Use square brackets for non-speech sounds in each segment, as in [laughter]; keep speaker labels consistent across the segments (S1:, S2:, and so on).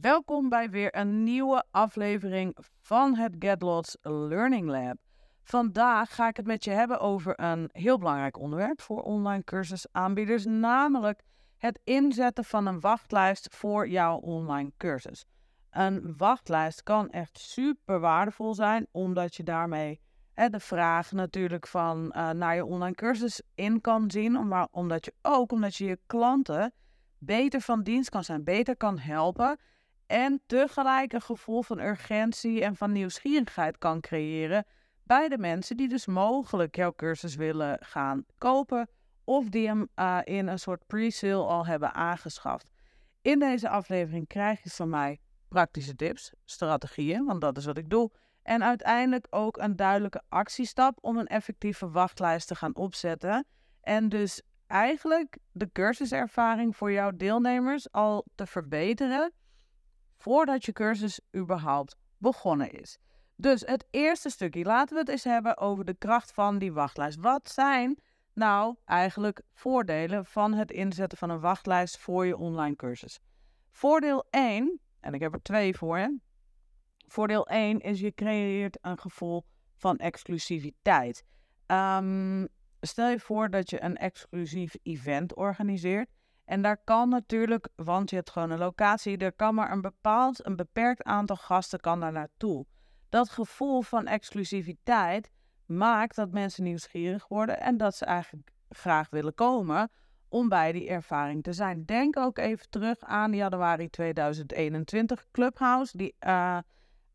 S1: Welkom bij weer een nieuwe aflevering van het GetLots Learning Lab. Vandaag ga ik het met je hebben over een heel belangrijk onderwerp voor online cursusaanbieders, namelijk het inzetten van een wachtlijst voor jouw online cursus. Een wachtlijst kan echt super waardevol zijn, omdat je daarmee hè, de vraag natuurlijk van uh, naar je online cursus in kan zien, maar omdat je ook omdat je je klanten beter van dienst kan zijn, beter kan helpen en tegelijk een gevoel van urgentie en van nieuwsgierigheid kan creëren bij de mensen die dus mogelijk jouw cursus willen gaan kopen of die hem uh, in een soort pre-sale al hebben aangeschaft. In deze aflevering krijg je van mij praktische tips, strategieën, want dat is wat ik doe. En uiteindelijk ook een duidelijke actiestap om een effectieve wachtlijst te gaan opzetten. En dus eigenlijk de cursuservaring voor jouw deelnemers al te verbeteren voordat je cursus überhaupt begonnen is. Dus het eerste stukje, laten we het eens hebben over de kracht van die wachtlijst. Wat zijn nou eigenlijk voordelen van het inzetten van een wachtlijst voor je online cursus? Voordeel 1, en ik heb er twee voor. Voordeel 1 is je creëert een gevoel van exclusiviteit. Um, stel je voor dat je een exclusief event organiseert. En daar kan natuurlijk, want je hebt gewoon een locatie, er kan maar een bepaald, een beperkt aantal gasten kan daar naartoe. Dat gevoel van exclusiviteit maakt dat mensen nieuwsgierig worden en dat ze eigenlijk graag willen komen om bij die ervaring te zijn. Denk ook even terug aan januari 2021 Clubhouse, die uh,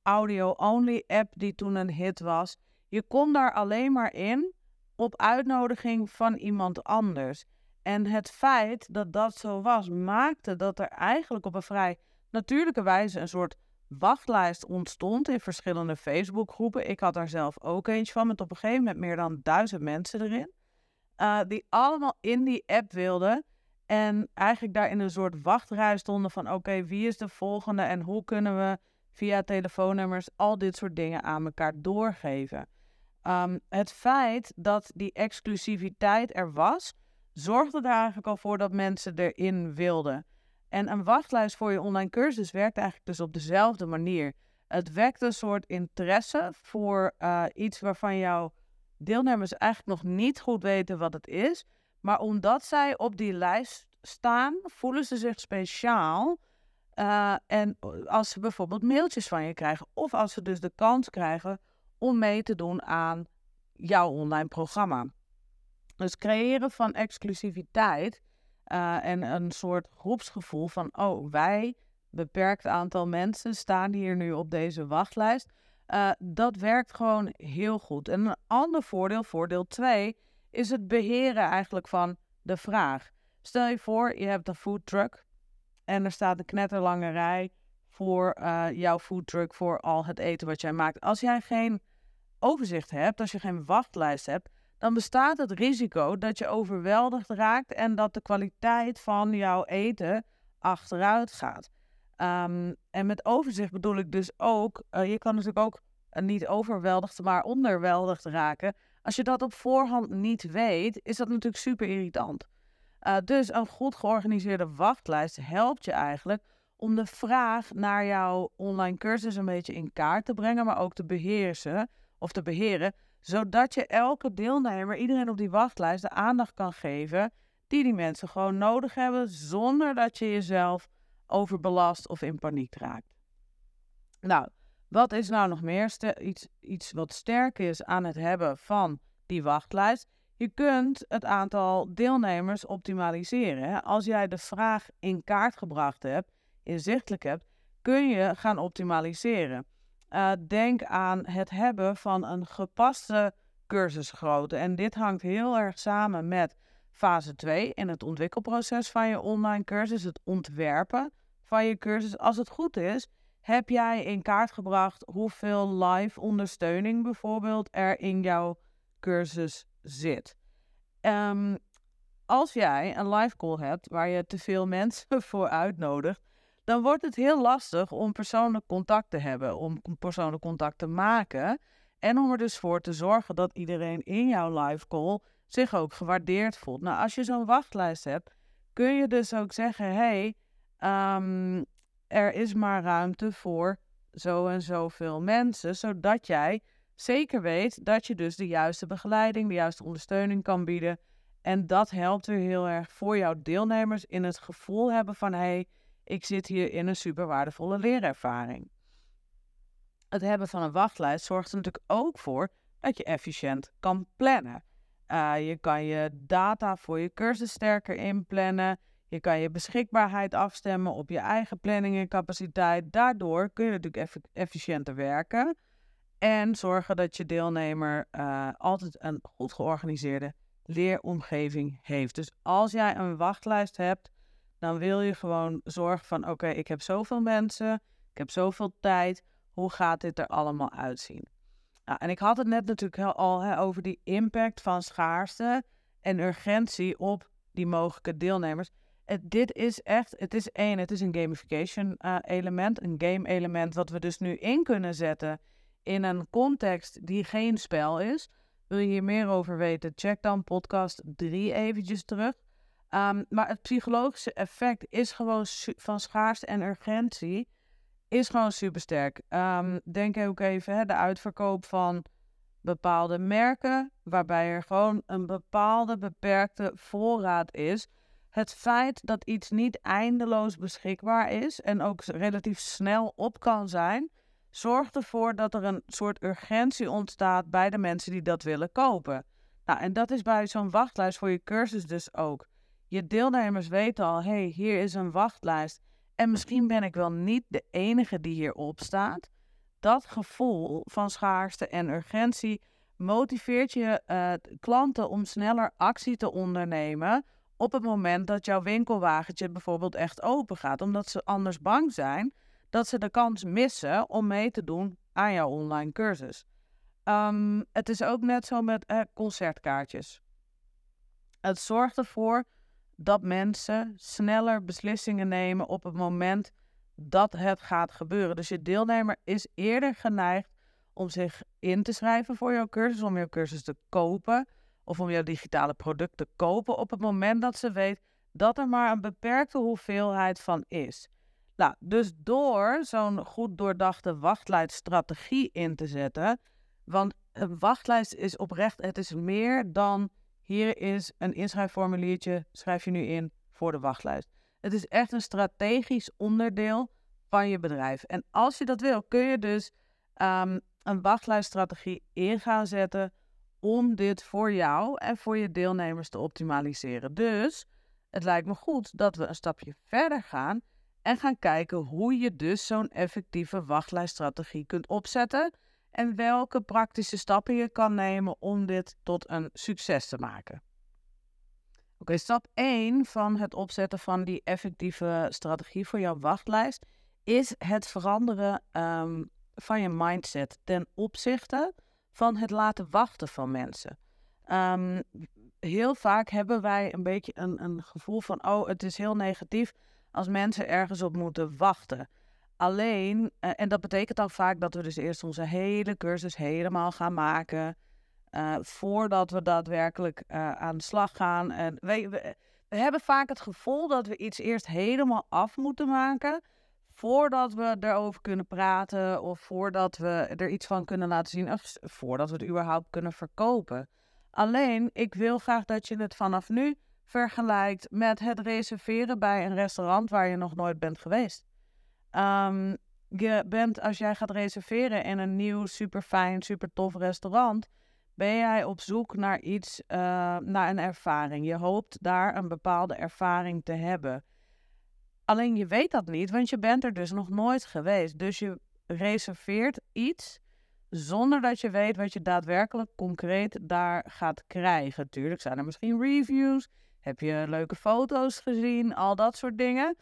S1: audio-only app die toen een hit was. Je kon daar alleen maar in op uitnodiging van iemand anders. En het feit dat dat zo was, maakte dat er eigenlijk op een vrij natuurlijke wijze een soort wachtlijst ontstond in verschillende Facebookgroepen. Ik had daar zelf ook eentje van, met op een gegeven moment meer dan duizend mensen erin. Uh, die allemaal in die app wilden. En eigenlijk daar in een soort wachtrij stonden van oké, wie is de volgende en hoe kunnen we via telefoonnummers al dit soort dingen aan elkaar doorgeven. Um, het feit dat die exclusiviteit er was, zorgde er eigenlijk al voor dat mensen erin wilden. En een wachtlijst voor je online cursus werkt eigenlijk dus op dezelfde manier. Het wekt een soort interesse voor uh, iets waarvan jouw deelnemers eigenlijk nog niet goed weten wat het is. Maar omdat zij op die lijst staan, voelen ze zich speciaal. Uh, en als ze bijvoorbeeld mailtjes van je krijgen, of als ze dus de kans krijgen om mee te doen aan jouw online programma. Dus creëren van exclusiviteit uh, en een soort groepsgevoel van, oh, wij, beperkt aantal mensen, staan hier nu op deze wachtlijst. Uh, dat werkt gewoon heel goed. En een ander voordeel, voordeel 2, is het beheren eigenlijk van de vraag. Stel je voor, je hebt een food truck en er staat een knetterlange rij voor uh, jouw foodtruck, voor al het eten wat jij maakt. Als jij geen overzicht hebt, als je geen wachtlijst hebt, dan bestaat het risico dat je overweldigd raakt en dat de kwaliteit van jouw eten achteruit gaat. Um, en met overzicht bedoel ik dus ook, uh, je kan natuurlijk ook uh, niet overweldigd, maar onderweldigd raken. Als je dat op voorhand niet weet, is dat natuurlijk super irritant. Uh, dus een goed georganiseerde wachtlijst helpt je eigenlijk om de vraag naar jouw online cursus een beetje in kaart te brengen, maar ook te beheersen of te beheren, zodat je elke deelnemer, iedereen op die wachtlijst, de aandacht kan geven die die mensen gewoon nodig hebben, zonder dat je jezelf overbelast of in paniek raakt. Nou, wat is nou nog meer iets, iets wat sterk is aan het hebben van die wachtlijst? Je kunt het aantal deelnemers optimaliseren. Als jij de vraag in kaart gebracht hebt, inzichtelijk hebt, kun je gaan optimaliseren. Uh, denk aan het hebben van een gepaste cursusgrootte. En dit hangt heel erg samen met fase 2 in het ontwikkelproces van je online cursus, het ontwerpen van je cursus. Als het goed is, heb jij in kaart gebracht hoeveel live ondersteuning bijvoorbeeld er in jouw cursus zit. Um, als jij een live call hebt waar je te veel mensen [laughs] voor uitnodigt, dan wordt het heel lastig om persoonlijk contact te hebben, om persoonlijk contact te maken. En om er dus voor te zorgen dat iedereen in jouw live call zich ook gewaardeerd voelt. Nou, als je zo'n wachtlijst hebt, kun je dus ook zeggen: hey, um, er is maar ruimte voor zo en zoveel mensen, zodat jij zeker weet dat je dus de juiste begeleiding, de juiste ondersteuning kan bieden. En dat helpt weer heel erg voor jouw deelnemers in het gevoel hebben van hé, hey, ik zit hier in een super waardevolle leerervaring. Het hebben van een wachtlijst zorgt er natuurlijk ook voor dat je efficiënt kan plannen. Uh, je kan je data voor je cursus sterker inplannen. Je kan je beschikbaarheid afstemmen op je eigen planning en capaciteit. Daardoor kun je natuurlijk efficiënter werken. En zorgen dat je deelnemer uh, altijd een goed georganiseerde leeromgeving heeft. Dus als jij een wachtlijst hebt, dan wil je gewoon zorgen van oké, ik heb zoveel mensen, ik heb zoveel tijd. Hoe gaat dit er allemaal uitzien? Nou, en ik had het net natuurlijk al hè, over die impact van schaarste en urgentie op die mogelijke deelnemers. Dit is echt, het is één, het is een gamification uh, element, een game element, wat we dus nu in kunnen zetten in een context die geen spel is. Wil je hier meer over weten? Check dan podcast 3 eventjes terug. Um, maar het psychologische effect is gewoon van schaarste en urgentie is gewoon super sterk. Um, denk ook even hè, de uitverkoop van bepaalde merken, waarbij er gewoon een bepaalde beperkte voorraad is. Het feit dat iets niet eindeloos beschikbaar is en ook relatief snel op kan zijn, zorgt ervoor dat er een soort urgentie ontstaat bij de mensen die dat willen kopen. Nou, en dat is bij zo'n wachtlijst voor je cursus dus ook. Je deelnemers weten al, hey, hier is een wachtlijst. En misschien ben ik wel niet de enige die hierop staat. Dat gevoel van schaarste en urgentie motiveert je uh, klanten om sneller actie te ondernemen op het moment dat jouw winkelwagentje bijvoorbeeld echt open gaat. Omdat ze anders bang zijn dat ze de kans missen om mee te doen aan jouw online cursus. Um, het is ook net zo met uh, concertkaartjes. Het zorgt ervoor dat mensen sneller beslissingen nemen op het moment dat het gaat gebeuren. Dus je deelnemer is eerder geneigd om zich in te schrijven voor jouw cursus, om jouw cursus te kopen of om jouw digitale product te kopen op het moment dat ze weet dat er maar een beperkte hoeveelheid van is. Nou, dus door zo'n goed doordachte wachtlijststrategie in te zetten, want een wachtlijst is oprecht, het is meer dan hier is een inschrijfformuliertje, schrijf je nu in voor de wachtlijst. Het is echt een strategisch onderdeel van je bedrijf. En als je dat wil, kun je dus um, een wachtlijststrategie in gaan zetten om dit voor jou en voor je deelnemers te optimaliseren. Dus het lijkt me goed dat we een stapje verder gaan en gaan kijken hoe je dus zo'n effectieve wachtlijststrategie kunt opzetten en welke praktische stappen je kan nemen om dit tot een succes te maken. Oké, stap 1 van het opzetten van die effectieve strategie voor jouw wachtlijst is het veranderen um, van je mindset ten opzichte van het laten wachten van mensen. Um, heel vaak hebben wij een beetje een, een gevoel van, oh, het is heel negatief als mensen ergens op moeten wachten. Alleen, uh, en dat betekent dan vaak dat we dus eerst onze hele cursus helemaal gaan maken. Uh, voordat we daadwerkelijk uh, aan de slag gaan. En we, we, we, hebben vaak het gevoel dat we iets eerst helemaal af moeten maken. Voordat we erover kunnen praten. Of voordat we er iets van kunnen laten zien. Of voordat we het überhaupt kunnen verkopen. Alleen, ik wil graag dat je het vanaf nu vergelijkt met het reserveren bij een restaurant waar je nog nooit bent geweest. Um, je bent, als jij gaat reserveren in een nieuw, super fijn, super tof restaurant, ben jij op zoek naar iets, uh, naar een ervaring. Je hoopt daar een bepaalde ervaring te hebben. Alleen je weet dat niet, want je bent er dus nog nooit geweest. Dus je reserveert iets zonder dat je weet wat je daadwerkelijk concreet daar gaat krijgen. Tuurlijk zijn er misschien reviews. Heb je leuke foto's gezien? Al dat soort dingen.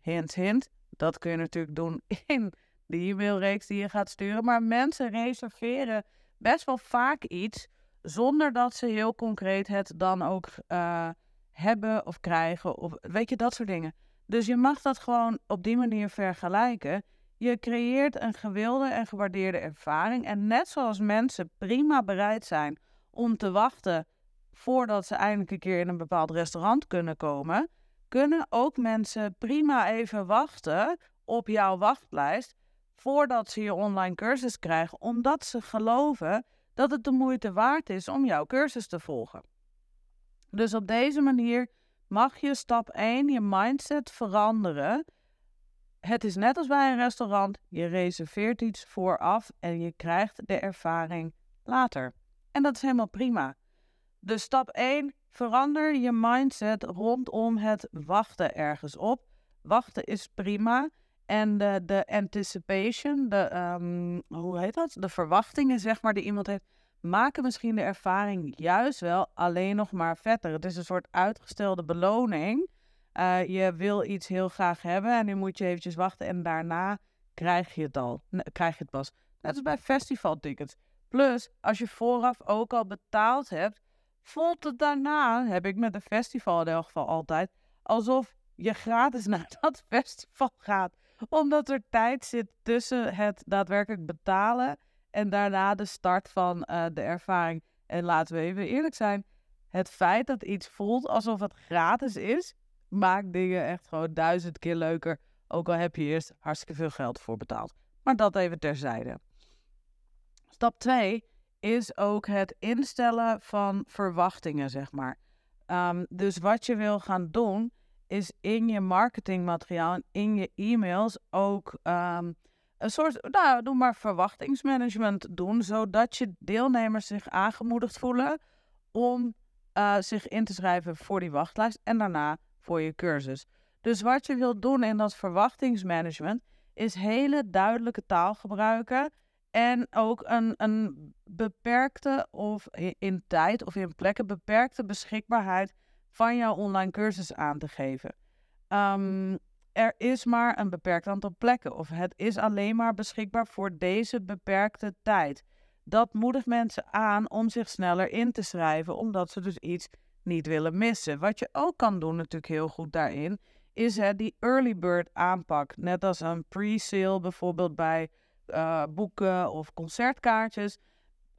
S1: Hint, hint. Dat kun je natuurlijk doen [laughs] in de e-mailreeks die je gaat sturen. Maar mensen reserveren best wel vaak iets zonder dat ze heel concreet het dan ook uh, hebben of krijgen. Of weet je, dat soort dingen. Dus je mag dat gewoon op die manier vergelijken. Je creëert een gewilde en gewaardeerde ervaring. En net zoals mensen prima bereid zijn om te wachten voordat ze eindelijk een keer in een bepaald restaurant kunnen komen, kunnen ook mensen prima even wachten op jouw wachtlijst voordat ze je online cursus krijgen, omdat ze geloven dat het de moeite waard is om jouw cursus te volgen. Dus op deze manier mag je stap 1 je mindset veranderen. Het is net als bij een restaurant, je reserveert iets vooraf en je krijgt de ervaring later. En dat is helemaal prima. Dus stap 1, verander je mindset rondom het wachten ergens op. Wachten is prima. En de, de anticipation, de, ehm, hoe heet dat? De verwachtingen, zeg maar, die iemand heeft, maken misschien de ervaring juist wel alleen nog maar vetter. Het is een soort uitgestelde beloning. Uh, je wil iets heel graag hebben en nu moet je eventjes wachten en daarna krijg je het al. krijg je het pas. Net als bij festivaltickets. Plus, als je vooraf ook al betaald hebt, voelt het daarna, heb ik met een festival in elk geval altijd, alsof je gratis [laughs] naar dat festival gaat. Omdat er tijd zit tussen het daadwerkelijk betalen en daarna de start van uh, de ervaring. En laten we even eerlijk zijn, het feit dat iets voelt alsof het gratis is, maakt dingen echt gewoon duizend keer leuker. Ook al heb je eerst hartstikke veel geld voor betaald. Maar dat even terzijde. Stap 2 is ook het instellen van verwachtingen, zeg maar. Um, dus wat je wil gaan doen, is in je marketingmateriaal en in je e-mails ook um, een soort, nou, doe maar verwachtingsmanagement doen, zodat je deelnemers zich aangemoedigd voelen om uh, zich in te schrijven voor die wachtlijst en daarna voor je cursus. Dus wat je wilt doen in dat verwachtingsmanagement is hele duidelijke taal gebruiken en ook een, een beperkte of in tijd of in plekken beperkte beschikbaarheid van jouw online cursus aan te geven. Um, er is maar een beperkt aantal plekken of het is alleen maar beschikbaar voor deze beperkte tijd. Dat moedigt mensen aan om zich sneller in te schrijven, omdat ze dus iets niet willen missen. Wat je ook kan doen natuurlijk heel goed daarin, is hè, die early bird aanpak. Net als een pre-sale bijvoorbeeld bij uh, boeken of concertkaartjes.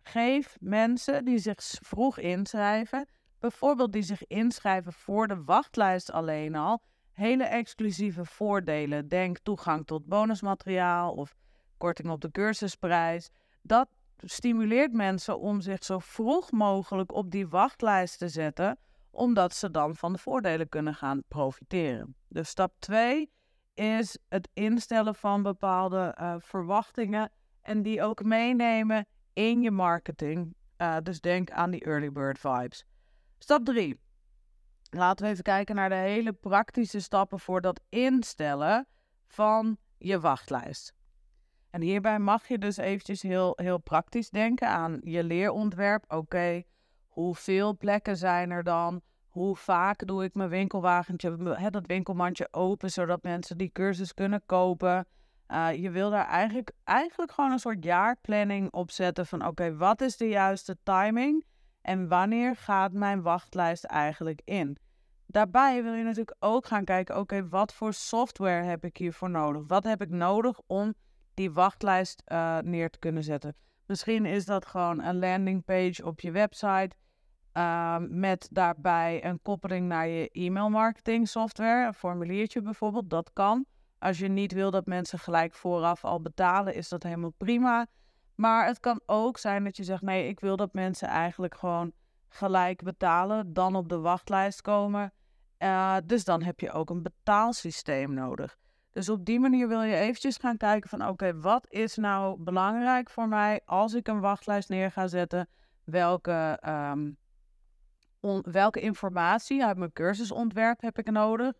S1: Geef mensen die zich vroeg inschrijven, bijvoorbeeld die zich inschrijven voor de wachtlijst alleen al, hele exclusieve voordelen. Denk toegang tot bonusmateriaal of korting op de cursusprijs. Dat stimuleert mensen om zich zo vroeg mogelijk op die wachtlijst te zetten, omdat ze dan van de voordelen kunnen gaan profiteren. Dus stap 2 is het instellen van bepaalde uh, verwachtingen en die ook meenemen in je marketing. Uh, dus denk aan die early bird vibes. Stap 3. Laten we even kijken naar de hele praktische stappen voor dat instellen van je wachtlijst. En hierbij mag je dus eventjes heel, heel praktisch denken aan je leerontwerp. Oké, hoeveel plekken zijn er dan? Hoe vaak doe ik mijn winkelwagentje, hè, dat winkelmandje open, zodat mensen die cursus kunnen kopen? Uh, je wil daar eigenlijk, eigenlijk gewoon een soort jaarplanning op zetten van oké, wat is de juiste timing en wanneer gaat mijn wachtlijst eigenlijk in? Daarbij wil je natuurlijk ook gaan kijken, oké, wat voor software heb ik hiervoor nodig? Wat heb ik nodig om die wachtlijst uh, neer te kunnen zetten? Misschien is dat gewoon een landingpage op je website uh, met daarbij een koppeling naar je e-mail marketing software, een formuliertje bijvoorbeeld, dat kan. Als je niet wil dat mensen gelijk vooraf al betalen, is dat helemaal prima. Maar het kan ook zijn dat je zegt: nee, ik wil dat mensen eigenlijk gewoon gelijk betalen, dan op de wachtlijst komen. Uh, dus dan heb je ook een betaalsysteem nodig. Dus op die manier wil je eventjes gaan kijken van oké, wat is nou belangrijk voor mij als ik een wachtlijst neer ga zetten? Welke, um, welke informatie uit mijn cursusontwerp heb ik nodig?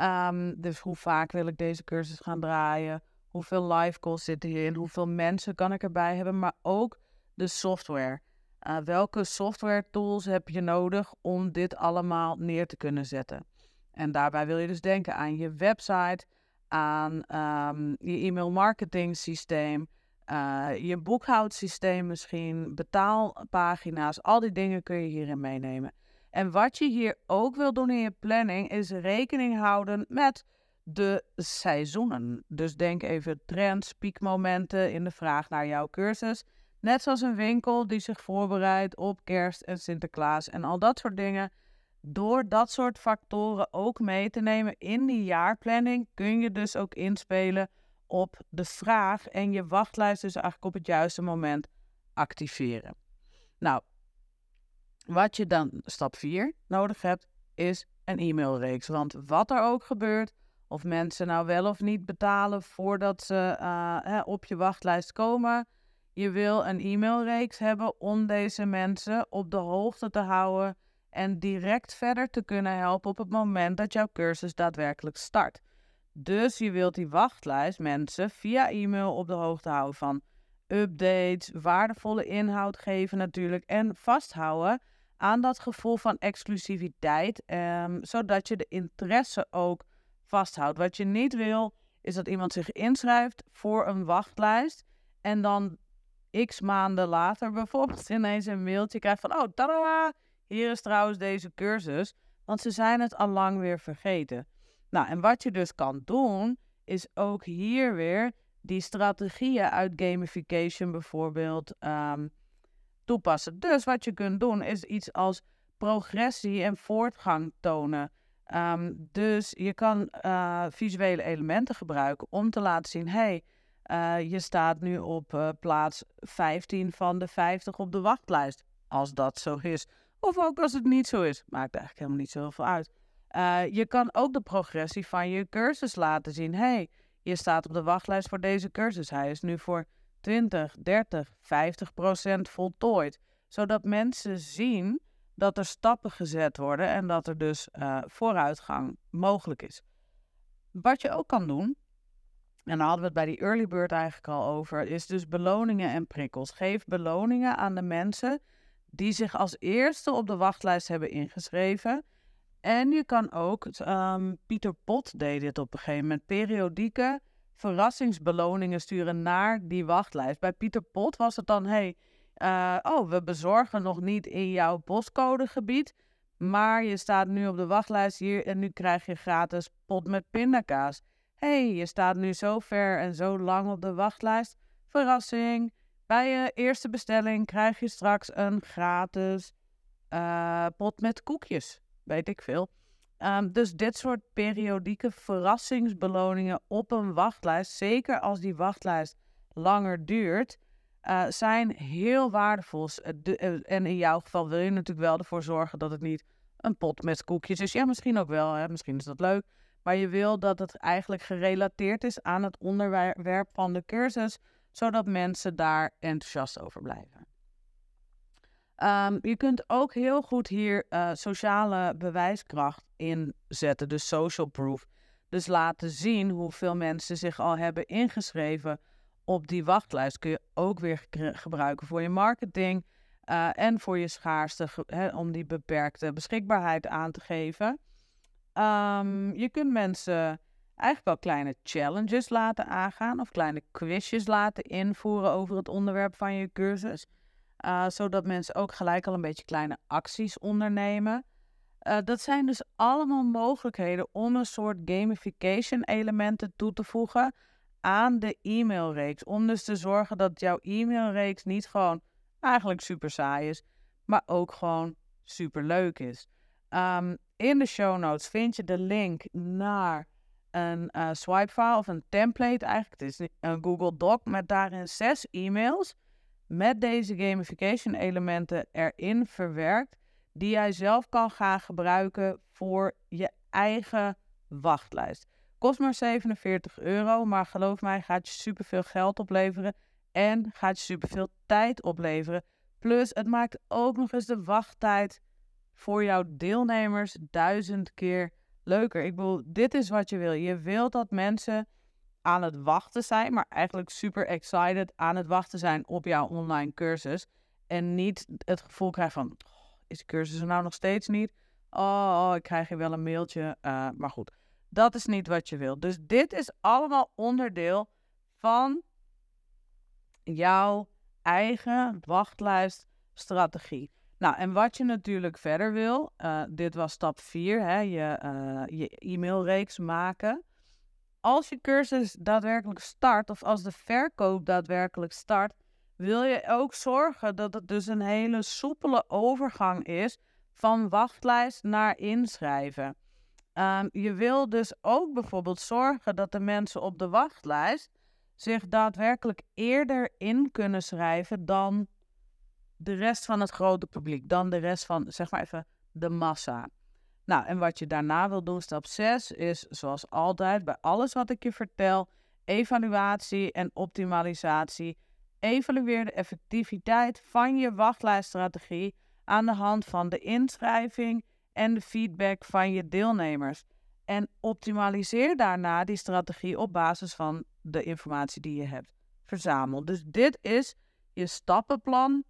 S1: Um, dus hoe vaak wil ik deze cursus gaan draaien? Hoeveel live calls zitten hierin? Hoeveel mensen kan ik erbij hebben? Maar ook de software. Uh, welke software tools heb je nodig om dit allemaal neer te kunnen zetten? En daarbij wil je dus denken aan je website, aan um, je e-mail marketing systeem, uh, je boekhoudsysteem misschien, betaalpagina's, al die dingen kun je hierin meenemen. En wat je hier ook wil doen in je planning is rekening houden met de seizoenen. Dus denk even trends, piekmomenten in de vraag naar jouw cursus. Net zoals een winkel die zich voorbereidt op kerst en Sinterklaas en al dat soort dingen. door dat soort factoren ook mee te nemen in die jaarplanning, kun je dus ook inspelen op de vraag en je wachtlijst dus eigenlijk op het juiste moment activeren. Nou, wat je dan stap 4 nodig hebt, is een e-mailreeks. Want wat er ook gebeurt, of mensen nou wel of niet betalen voordat ze uh, op je wachtlijst komen, je wil een e-mailreeks hebben om deze mensen op de hoogte te houden en direct verder te kunnen helpen op het moment dat jouw cursus daadwerkelijk start. Dus je wilt die wachtlijst mensen via e-mail op de hoogte houden van updates, waardevolle inhoud geven natuurlijk en vasthouden aan dat gevoel van exclusiviteit, um, zodat je de interesse ook vasthoudt. Wat je niet wil, is dat iemand zich inschrijft voor een wachtlijst en dan x maanden later [laughs] bijvoorbeeld ineens een mailtje krijgt van, oh, tada, hier is trouwens deze cursus, want ze zijn het al lang weer vergeten. Nou, en wat je dus kan doen, is ook hier weer die strategieën uit gamification bijvoorbeeld um, toepassen. Dus wat je kunt doen is iets als progressie en voortgang tonen. Um, dus je kan uh, visuele elementen gebruiken om te laten zien: hey, uh, je staat nu op uh, plaats 15 van de 50 op de wachtlijst. Als dat zo is. Of ook als het niet zo is. Maakt eigenlijk helemaal niet zoveel uit. Je kan ook de progressie van je cursus laten zien. hey, je staat op de wachtlijst voor deze cursus. Hij is nu voor 20, 30, 50 procent voltooid. Zodat mensen zien dat er stappen gezet worden en dat er dus uh, vooruitgang mogelijk is. Wat je ook kan doen, en daar hadden we het bij die early bird eigenlijk al over, is dus beloningen en prikkels. Geef beloningen aan de mensen die zich als eerste op de wachtlijst hebben ingeschreven. En je kan ook, um, Pieter Pot deed dit op een gegeven moment, periodieke verrassingsbeloningen sturen naar die wachtlijst. Bij Pieter Pot was het dan, hey, uh, oh, we bezorgen nog niet in jouw postcodegebied, maar je staat nu op de wachtlijst hier en nu krijg je gratis pot met pindakaas. hey, je staat nu zo ver en zo lang op de wachtlijst. Verrassing, bij je eerste bestelling krijg je straks een gratis uh, pot met koekjes, weet ik veel. Um, dus dit soort periodieke verrassingsbeloningen op een wachtlijst, zeker als die wachtlijst langer duurt, uh, zijn heel waardevol. Uh, en in jouw geval wil je natuurlijk wel ervoor zorgen dat het niet een pot met koekjes is. Ja, misschien ook wel, hè? misschien is dat leuk. Maar je wil dat het eigenlijk gerelateerd is aan het onderwerp van de cursus, zodat mensen daar enthousiast over blijven. Um, je kunt ook heel goed hier uh, sociale bewijskracht inzetten, dus social proof. Dus laten zien hoeveel mensen zich al hebben ingeschreven op die wachtlijst. Kun je ook weer gebruiken voor je marketing uh, en voor je schaarste, om die beperkte beschikbaarheid aan te geven. Um, je kunt mensen eigenlijk wel kleine challenges laten aangaan of kleine quizjes laten invoeren over het onderwerp van je cursus. Uh, zodat mensen ook gelijk al een beetje kleine acties ondernemen. Uh, dat zijn dus allemaal mogelijkheden om een soort gamification elementen toe te voegen aan de e-mailreeks. Om dus te zorgen dat jouw e-mailreeks niet gewoon eigenlijk super saai is, maar ook gewoon super leuk is. Um, in de show notes vind je de link naar een uh, swipe file of een template eigenlijk. Het is een Google Doc met daarin zes e-mails met deze gamification elementen erin verwerkt, die jij zelf kan gaan gebruiken voor je eigen wachtlijst. Kost maar 47 euro, maar geloof mij, gaat je superveel geld opleveren en gaat je superveel tijd opleveren. Plus, het maakt ook nog eens de wachttijd voor jouw deelnemers duizend keer leuker. Ik bedoel, dit is wat je wil. Je wilt dat mensen aan het wachten zijn, maar eigenlijk super excited aan het wachten zijn op jouw online cursus. En niet het gevoel krijgen van, oh, is de cursus er nou nog steeds niet? Oh, ik krijg hier wel een mailtje. Uh, maar goed, dat is niet wat je wilt. Dus dit is allemaal onderdeel van jouw eigen wachtlijststrategie. Nou, en wat je natuurlijk verder wil, uh, dit was stap 4, hè, je, uh, je e-mailreeks maken als je cursus daadwerkelijk start, of als de verkoop daadwerkelijk start, wil je ook zorgen dat het dus een hele soepele overgang is van wachtlijst naar inschrijven. Ehm, je wil dus ook bijvoorbeeld zorgen dat de mensen op de wachtlijst zich daadwerkelijk eerder in kunnen schrijven dan de rest van het grote publiek, dan de rest van, zeg maar even, de massa. Nou, en wat je daarna wil doen, stap 6, is zoals altijd bij alles wat ik je vertel, evaluatie en optimalisatie. Evalueer de effectiviteit van je wachtlijststrategie aan de hand van de inschrijving en de feedback van je deelnemers. En optimaliseer daarna die strategie op basis van de informatie die je hebt verzameld. Dus dit is je stappenplan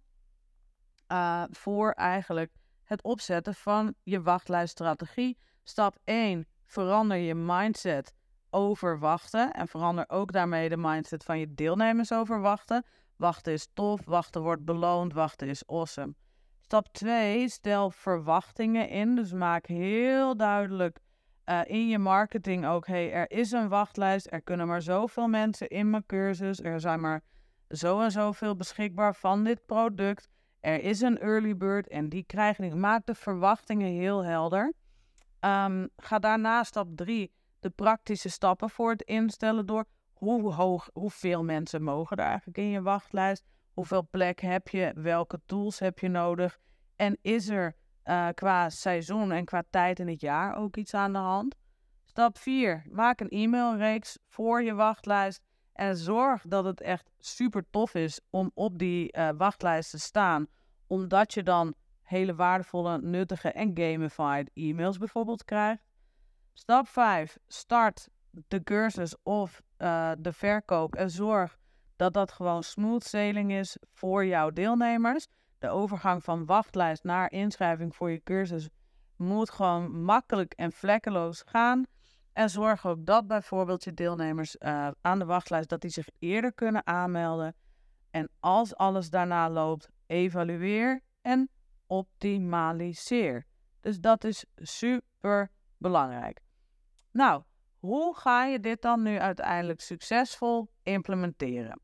S1: uh, voor eigenlijk het opzetten van je wachtlijststrategie. Stap 1: verander je mindset over wachten en verander ook daarmee de mindset van je deelnemers over wachten. Wachten is tof, wachten wordt beloond, wachten is awesome. Stap 2, stel verwachtingen in. Dus maak heel duidelijk uh, in je marketing ook: hey, er is een wachtlijst, er kunnen maar zoveel mensen in mijn cursus, er zijn maar zo en zoveel beschikbaar van dit product. Er is een early bird en die krijgen. Maak de verwachtingen heel helder. Um, ga daarna stap 3 de praktische stappen voor het instellen door. Hoe hoog, hoeveel mensen mogen er eigenlijk in je wachtlijst? Hoeveel plek heb je? Welke tools heb je nodig? En is er uh, qua seizoen en qua tijd in het jaar ook iets aan de hand? Stap 4. Maak een e-mailreeks voor je wachtlijst. En zorg dat het echt super tof is om op die uh, wachtlijst te staan. Omdat je dan hele waardevolle, nuttige en gamified e-mails bijvoorbeeld krijgt. Stap 5. Start de cursus of uh, de verkoop en zorg dat dat gewoon smooth sailing is voor jouw deelnemers. De overgang van wachtlijst naar inschrijving voor je cursus moet gewoon makkelijk en vlekkeloos gaan. En zorg ook dat bijvoorbeeld je deelnemers uh, aan de wachtlijst dat die zich eerder kunnen aanmelden. En als alles daarna loopt, evalueer en optimaliseer. Dus dat is super belangrijk. Nou, hoe ga je dit dan nu uiteindelijk succesvol implementeren?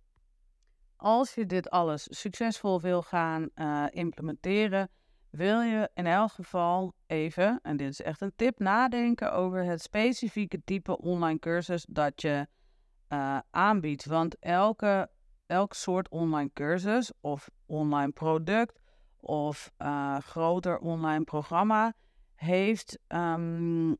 S1: Als je dit alles succesvol wil gaan uh, implementeren, wil je in elk geval even, en dit is echt een tip, nadenken over het specifieke type online cursus dat je uh, aanbiedt. Want elke, elk soort online cursus of online product of uh, groter online programma heeft um,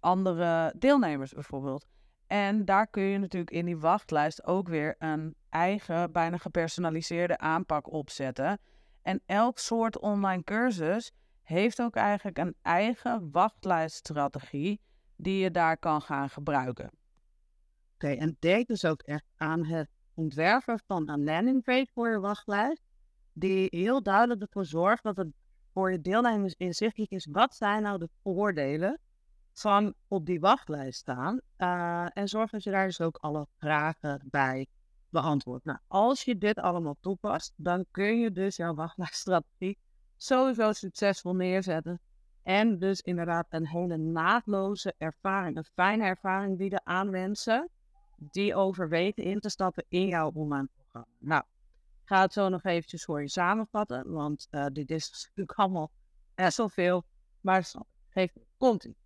S1: andere deelnemers bijvoorbeeld. En daar kun je natuurlijk in die wachtlijst ook weer een eigen, bijna gepersonaliseerde aanpak opzetten. En elk soort online cursus heeft ook eigenlijk een eigen wachtlijststrategie die je daar kan gaan gebruiken.
S2: Oké, en denk dus ook echt aan het ontwerpen van een landingpage voor je wachtlijst, die heel duidelijk ervoor zorgt dat het voor je deelnemers inzichtelijk is wat zijn nou de voordelen van op die wachtlijst staan. Uh, en zorg dat je daar dus ook alle vragen bij beantwoordt. Nou, als je dit allemaal toepast, dan kun je dus jouw wachtlijststrategie sowieso succesvol neerzetten. En dus inderdaad een hele naadloze ervaring, een fijne ervaring bieden aan mensen die overwegen in te stappen in jouw online programma. Nou, ik ga het zo nog eventjes voor je samenvatten, want uh, dit is [laughs] natuurlijk allemaal best wel veel. Maar geef komt ie.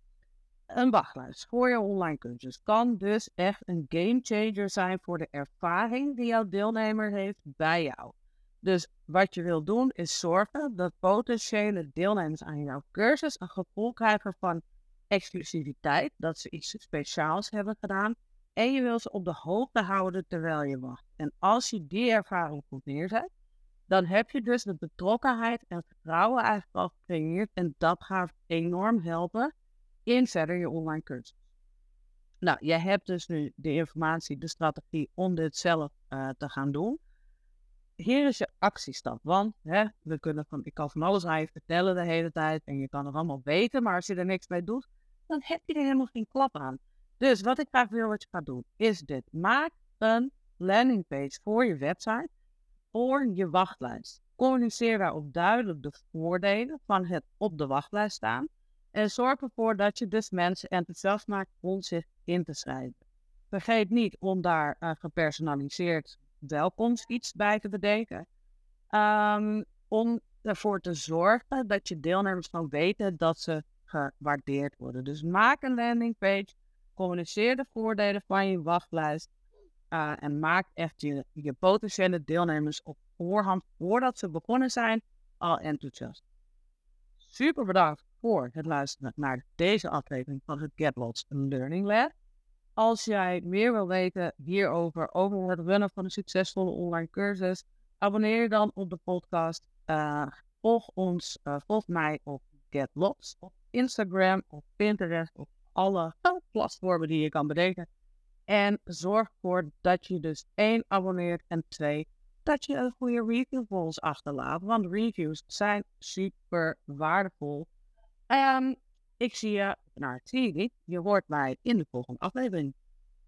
S2: Een wachtlijst voor je online cursus kan dus echt een game changer zijn voor de ervaring die jouw deelnemer heeft bij jou. Dus wat je wil doen is zorgen dat potentiële deelnemers aan jouw cursus een gevoel krijgen van exclusiviteit, dat ze iets speciaals hebben gedaan. En je wil ze op de hoogte houden terwijl je wacht. En als je die ervaring goed neerzet, dan heb je dus de betrokkenheid en vertrouwen eigenlijk al gecreëerd. En dat gaat enorm helpen in verder je online cursus. Nou, je hebt dus nu de informatie, de strategie om dit zelf uh, te gaan doen. Hier is je actiestap, want hè, we kunnen van, ik kan van alles aan je vertellen de hele tijd en je kan het allemaal weten, maar als je er niks mee doet, dan heb je er helemaal geen klap aan. Dus wat ik graag wil wat je gaat doen, is dit. Maak een landingpage voor je website, voor je wachtlijst. Communiceer daarop duidelijk de voordelen van het op de wachtlijst staan. En zorg ervoor dat je dus mensen enthousiast maakt om zich in te schrijven. Vergeet niet om daar uh, gepersonaliseerd welkomst iets bij te bedenken. Um, om ervoor te zorgen dat je deelnemers van weten dat ze gewaardeerd worden. Dus maak een landingpage, communiceer de voordelen van je wachtlijst uh, en maak echt je, potentiële deelnemers op voorhand, voordat ze begonnen zijn, al enthousiast. Super bedankt voor het luisteren naar deze aflevering van het GetLots Learning Lab. Als jij meer wil weten hierover, over het runnen van een succesvolle online cursus, abonneer je dan op de podcast. Uh, volg ons, uh, volg mij op GetLots, op Instagram, op Pinterest, alle platformen die je kan bedenken. En zorg ervoor dat je dus één abonneert en twee, dat je een goede review voor ons achterlaat. Want reviews zijn super waardevol. En ik zie je, naar TV. je hoort mij in de volgende aflevering.